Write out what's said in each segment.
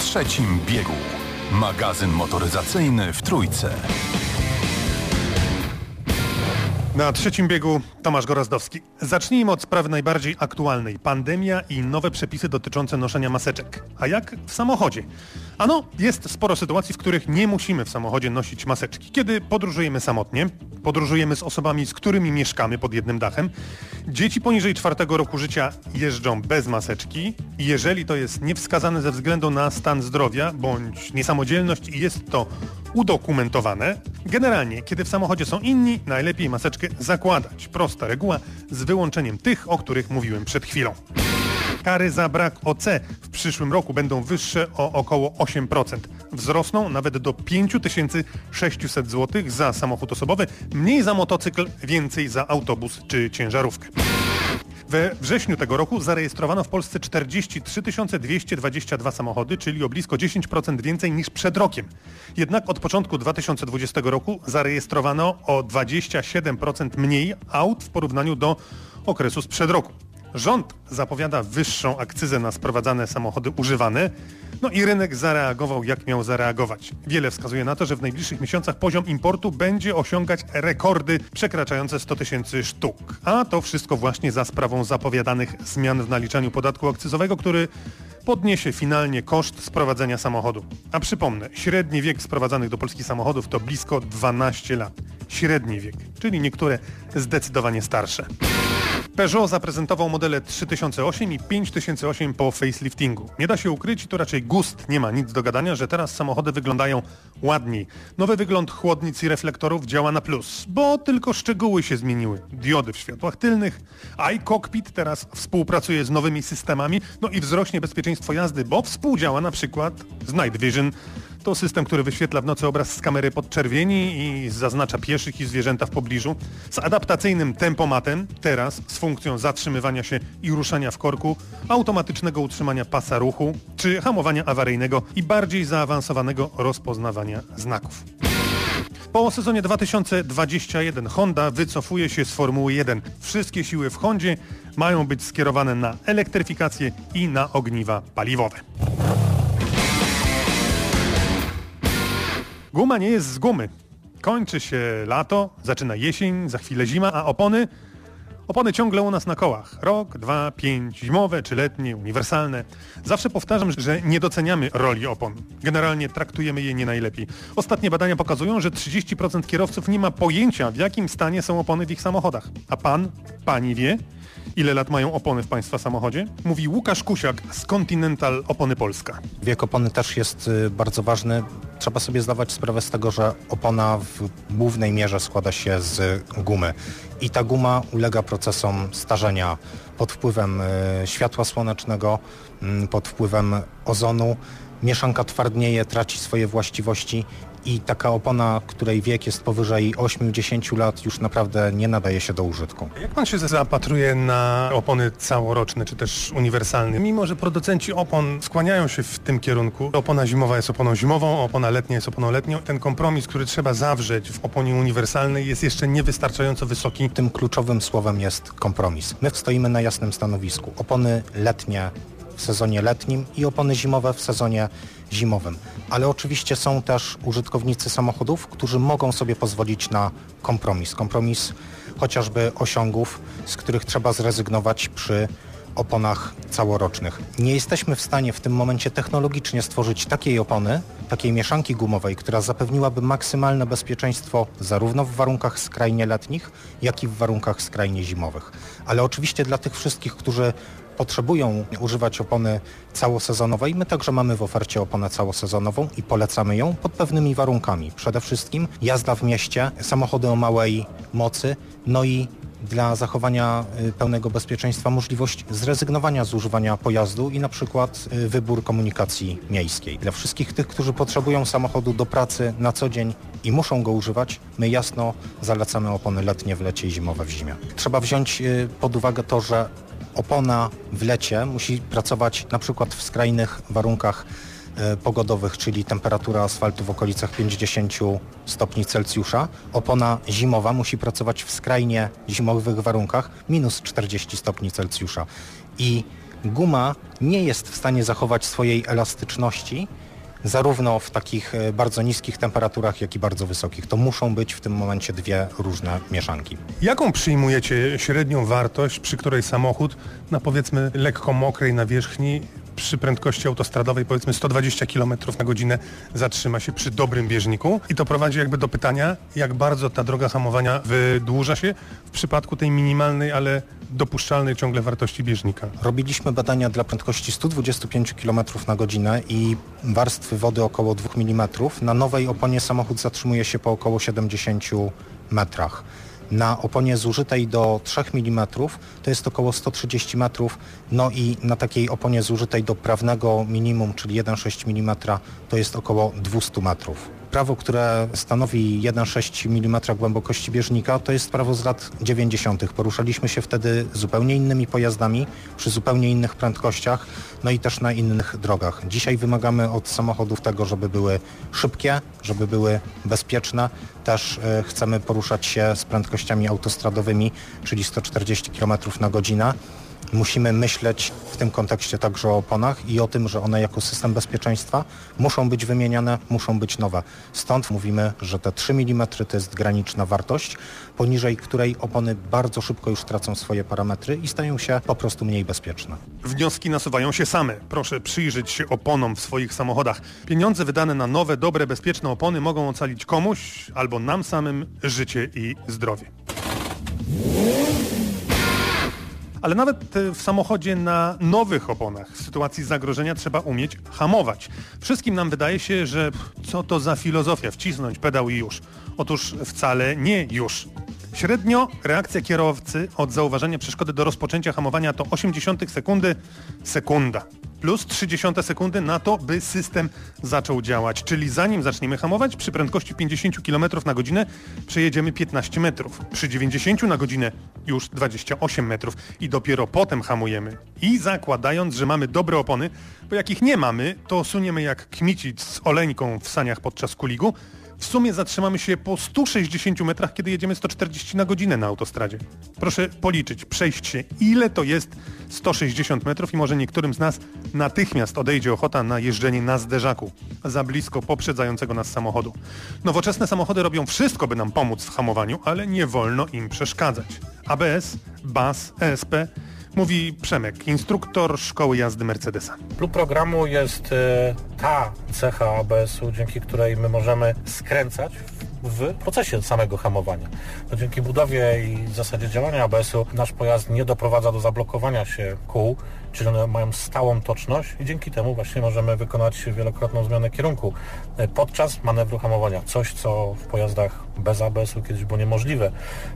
trzecim biegu. Magazyn motoryzacyjny w Trójce. Na trzecim biegu Tomasz Gorazdowski. Zacznijmy od sprawy najbardziej aktualnej. Pandemia i nowe przepisy dotyczące noszenia maseczek. A jak w samochodzie? Ano, jest sporo sytuacji, w których nie musimy w samochodzie nosić maseczki. Kiedy podróżujemy samotnie, podróżujemy z osobami, z którymi mieszkamy pod jednym dachem, dzieci poniżej czwartego roku życia jeżdżą bez maseczki jeżeli to jest niewskazane ze względu na stan zdrowia bądź niesamodzielność i jest to udokumentowane, generalnie, kiedy w samochodzie są inni, najlepiej maseczkę zakładać. Prosta reguła z wyłączeniem tych, o których mówiłem przed chwilą. Kary za brak OC w przyszłym roku będą wyższe o około 8%. Wzrosną nawet do 5600 zł za samochód osobowy, mniej za motocykl, więcej za autobus czy ciężarówkę. We wrześniu tego roku zarejestrowano w Polsce 43 222 samochody, czyli o blisko 10% więcej niż przed rokiem. Jednak od początku 2020 roku zarejestrowano o 27% mniej aut w porównaniu do okresu sprzed roku. Rząd zapowiada wyższą akcyzę na sprowadzane samochody używane, no i rynek zareagował jak miał zareagować. Wiele wskazuje na to, że w najbliższych miesiącach poziom importu będzie osiągać rekordy przekraczające 100 tysięcy sztuk. A to wszystko właśnie za sprawą zapowiadanych zmian w naliczaniu podatku akcyzowego, który podniesie finalnie koszt sprowadzenia samochodu. A przypomnę, średni wiek sprowadzanych do Polski samochodów to blisko 12 lat. Średni wiek, czyli niektóre zdecydowanie starsze. Peugeot zaprezentował modele 3008 i 5008 po faceliftingu. Nie da się ukryć, to raczej gust nie ma nic do gadania, że teraz samochody wyglądają ładniej. Nowy wygląd chłodnic i reflektorów działa na plus, bo tylko szczegóły się zmieniły. Diody w światłach tylnych, iCockpit teraz współpracuje z nowymi systemami, no i wzrośnie bezpieczeństwo jazdy, bo współdziała na przykład z Night Vision, to system, który wyświetla w nocy obraz z kamery podczerwieni i zaznacza pieszych i zwierzęta w pobliżu. Z adaptacyjnym tempomatem, teraz z funkcją zatrzymywania się i ruszania w korku, automatycznego utrzymania pasa ruchu, czy hamowania awaryjnego i bardziej zaawansowanego rozpoznawania znaków. Po sezonie 2021 Honda wycofuje się z Formuły 1. Wszystkie siły w Hondzie mają być skierowane na elektryfikację i na ogniwa paliwowe. Guma nie jest z gumy. Kończy się lato, zaczyna jesień, za chwilę zima, a opony? Opony ciągle u nas na kołach. Rok, dwa, pięć, zimowe czy letnie, uniwersalne. Zawsze powtarzam, że nie doceniamy roli opon. Generalnie traktujemy je nie najlepiej. Ostatnie badania pokazują, że 30% kierowców nie ma pojęcia, w jakim stanie są opony w ich samochodach. A pan, pani wie? Ile lat mają opony w Państwa samochodzie? Mówi Łukasz Kusiak z Continental Opony Polska. Wiek opony też jest y, bardzo ważny. Trzeba sobie zdawać sprawę z tego, że opona w głównej mierze składa się z gumy i ta guma ulega procesom starzenia pod wpływem y, światła słonecznego, pod wpływem ozonu. Mieszanka twardnieje, traci swoje właściwości i taka opona, której wiek jest powyżej 8-10 lat już naprawdę nie nadaje się do użytku. Jak pan się zapatruje na opony całoroczne czy też uniwersalne? Mimo, że producenci opon skłaniają się w tym kierunku, opona zimowa jest oponą zimową, opona letnia jest oponą letnią, ten kompromis, który trzeba zawrzeć w oponie uniwersalnej jest jeszcze niewystarczająco wysoki. Tym kluczowym słowem jest kompromis. My stoimy na jasnym stanowisku. Opony letnie w sezonie letnim i opony zimowe w sezonie zimowym. Ale oczywiście są też użytkownicy samochodów, którzy mogą sobie pozwolić na kompromis. Kompromis chociażby osiągów, z których trzeba zrezygnować przy oponach całorocznych. Nie jesteśmy w stanie w tym momencie technologicznie stworzyć takiej opony, takiej mieszanki gumowej, która zapewniłaby maksymalne bezpieczeństwo zarówno w warunkach skrajnie letnich, jak i w warunkach skrajnie zimowych. Ale oczywiście dla tych wszystkich, którzy potrzebują używać opony całosezonowej, my także mamy w ofercie oponę całosezonową i polecamy ją pod pewnymi warunkami. Przede wszystkim jazda w mieście, samochody o małej mocy, no i dla zachowania y, pełnego bezpieczeństwa możliwość zrezygnowania z używania pojazdu i na przykład y, wybór komunikacji miejskiej. Dla wszystkich tych, którzy potrzebują samochodu do pracy na co dzień i muszą go używać, my jasno zalecamy opony letnie w lecie i zimowe w zimie. Trzeba wziąć y, pod uwagę to, że opona w lecie musi pracować na przykład w skrajnych warunkach pogodowych, czyli temperatura asfaltu w okolicach 50 stopni Celsjusza. Opona zimowa musi pracować w skrajnie zimowych warunkach minus 40 stopni Celsjusza. I guma nie jest w stanie zachować swojej elastyczności zarówno w takich e, bardzo niskich temperaturach, jak i bardzo wysokich. To muszą być w tym momencie dwie różne mieszanki. Jaką przyjmujecie średnią wartość, przy której samochód na powiedzmy lekko mokrej nawierzchni przy prędkości autostradowej powiedzmy 120 km na godzinę zatrzyma się przy dobrym bieżniku i to prowadzi jakby do pytania, jak bardzo ta droga hamowania wydłuża się w przypadku tej minimalnej, ale dopuszczalnej ciągle wartości bieżnika. Robiliśmy badania dla prędkości 125 km na godzinę i warstwy wody około 2 mm. Na nowej oponie samochód zatrzymuje się po około 70 metrach. Na oponie zużytej do 3 mm to jest około 130 metrów, no i na takiej oponie zużytej do prawnego minimum, czyli 1,6 mm to jest około 200 metrów. Prawo, które stanowi 1,6 mm głębokości bieżnika, to jest prawo z lat 90. Poruszaliśmy się wtedy zupełnie innymi pojazdami, przy zupełnie innych prędkościach, no i też na innych drogach. Dzisiaj wymagamy od samochodów tego, żeby były szybkie, żeby były bezpieczne. Też y, chcemy poruszać się z prędkościami autostradowymi, czyli 140 km na godzinę musimy myśleć w tym kontekście także o oponach i o tym, że one jako system bezpieczeństwa muszą być wymieniane, muszą być nowe. Stąd mówimy, że te 3 mm to jest graniczna wartość, poniżej której opony bardzo szybko już tracą swoje parametry i stają się po prostu mniej bezpieczne. Wnioski nasuwają się same. Proszę przyjrzeć się oponom w swoich samochodach. Pieniądze wydane na nowe, dobre, bezpieczne opony mogą ocalić komuś albo nam samym życie i zdrowie. Ale nawet e, w samochodzie na nowych oponach w sytuacji zagrożenia trzeba umieć hamować. Wszystkim nam wydaje się, że co to za filozofia, wcisnąć pedał i już. Otóż wcale nie już. Średnio reakcja kierowcy od zauważenia przeszkody do rozpoczęcia hamowania to 80 sekundy, sekunda. Plus 30 sekundy na to, by system zaczął działać. Czyli zanim zaczniemy hamować, przy prędkości 50 km na godzinę przejedziemy 15 metrów. Przy 90 na godzinę już 28 metrów. I dopiero potem hamujemy. I zakładając, że mamy dobre opony, bo jakich nie mamy, to suniemy jak kmicic z oleńką w saniach podczas kuligu, w sumie zatrzymamy się po 160 metrach, kiedy jedziemy 140 na godzinę na autostradzie. Proszę policzyć, przejść się, ile to jest 160 metrów i może niektórym z nas natychmiast odejdzie ochota na jeżdżenie na zderzaku, za blisko poprzedzającego nas samochodu. Nowoczesne samochody robią wszystko, by nam pomóc w hamowaniu, ale nie wolno im przeszkadzać. ABS, BAS, ESP Mówi Przemek, instruktor szkoły jazdy Mercedesa. Klub programu jest e, ta cecha ABS-u, dzięki której my możemy skręcać w procesie samego hamowania. To dzięki budowie i zasadzie działania ABS-u nasz pojazd nie doprowadza do zablokowania się kół, czyli one mają stałą toczność i dzięki temu właśnie możemy wykonać wielokrotną zmianę kierunku e, podczas manewru hamowania. Coś, co w pojazdach bez ABS-u kiedyś było niemożliwe.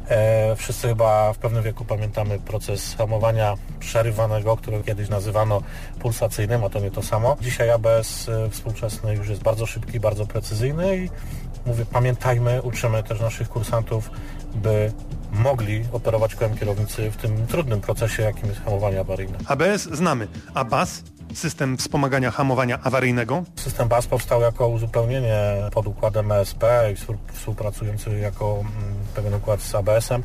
E, wszyscy chyba w pewnym wieku pamiętamy proces hamowania przerywanego, który kiedyś nazywano pulsacyjnym, a to nie to samo. Dzisiaj ABS e, współczesny już jest bardzo szybki, bardzo precyzyjny i mówię, pamiętajmy, uczymy też naszych kursantów, by mogli operować kołem kierownicy w tym trudnym procesie, jakim jest hamowanie awaryjne. ABS znamy, a BAS? System wspomagania hamowania awaryjnego? System BAS powstał jako uzupełnienie pod układem ESP i współpracujący jako mm, pewien układ z ABS-em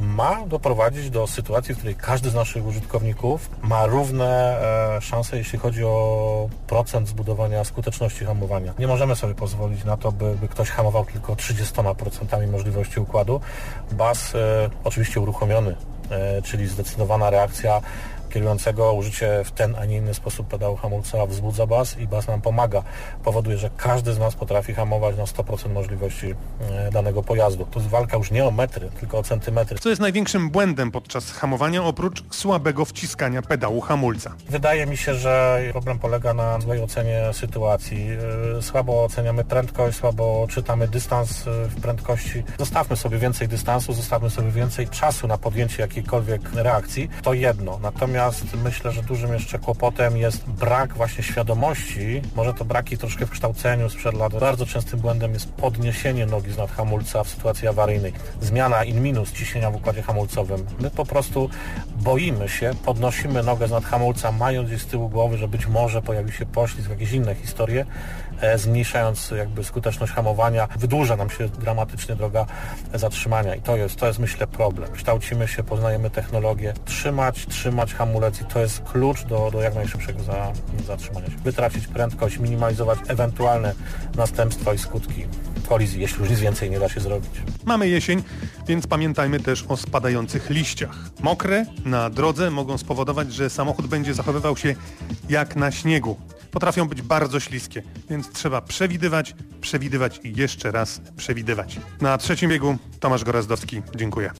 ma doprowadzić do sytuacji, w której każdy z naszych użytkowników ma równe e, szanse, jeśli chodzi o procent zbudowania skuteczności hamowania. Nie możemy sobie pozwolić na to, by, by ktoś hamował tylko 30% możliwości układu. BAS e, oczywiście uruchomiony, e, czyli zdecydowana reakcja kierującego użycie w ten, a nie inny sposób pedału hamulca wzbudza bas i bas nam pomaga. Powoduje, że każdy z nas potrafi hamować na 100% możliwości e, danego pojazdu. To jest walka już nie o metry, tylko o centymetry. Co jest największym błędem podczas hamowania oprócz słabego wciskania pedału hamulca? Wydaje mi się, że problem polega na złej ocenie sytuacji. E, słabo oceniamy prędkość, słabo czytamy dystans e, w prędkości. Zostawmy sobie więcej dystansu, zostawmy sobie więcej czasu na podjęcie jakiejkolwiek reakcji. To jedno. Natomiast Natomiast myślę, że dużym jeszcze kłopotem jest brak właśnie świadomości, może to braki troszkę w kształceniu sprzed lat. Bardzo częstym błędem jest podniesienie nogi z nad hamulca w sytuacji awaryjnej. Zmiana in minus ciśnienia w układzie hamulcowym. My po prostu boimy się, podnosimy nogę z nad hamulca, mając gdzieś z tyłu głowy, że być może pojawi się poślizg, jakieś inne historie, e, zmniejszając jakby skuteczność hamowania, wydłuża nam się dramatycznie droga zatrzymania i to jest, to jest myślę problem. Kształcimy się, poznajemy technologię, trzymać, trzymać hamulec i to jest klucz do, do jak najszybszego za, zatrzymania się. Wytracić prędkość, minimalizować ewentualne następstwa i skutki kolizji, jeśli już nic więcej nie da się zrobić. Mamy jesień, więc pamiętajmy też o spadających liściach. Mokre na drodze mogą spowodować, że samochód będzie zachowywał się jak na śniegu. Potrafią być bardzo śliskie, więc trzeba przewidywać, przewidywać i jeszcze raz przewidywać. Na trzecim biegu Tomasz Gorazdowski. Dziękuję.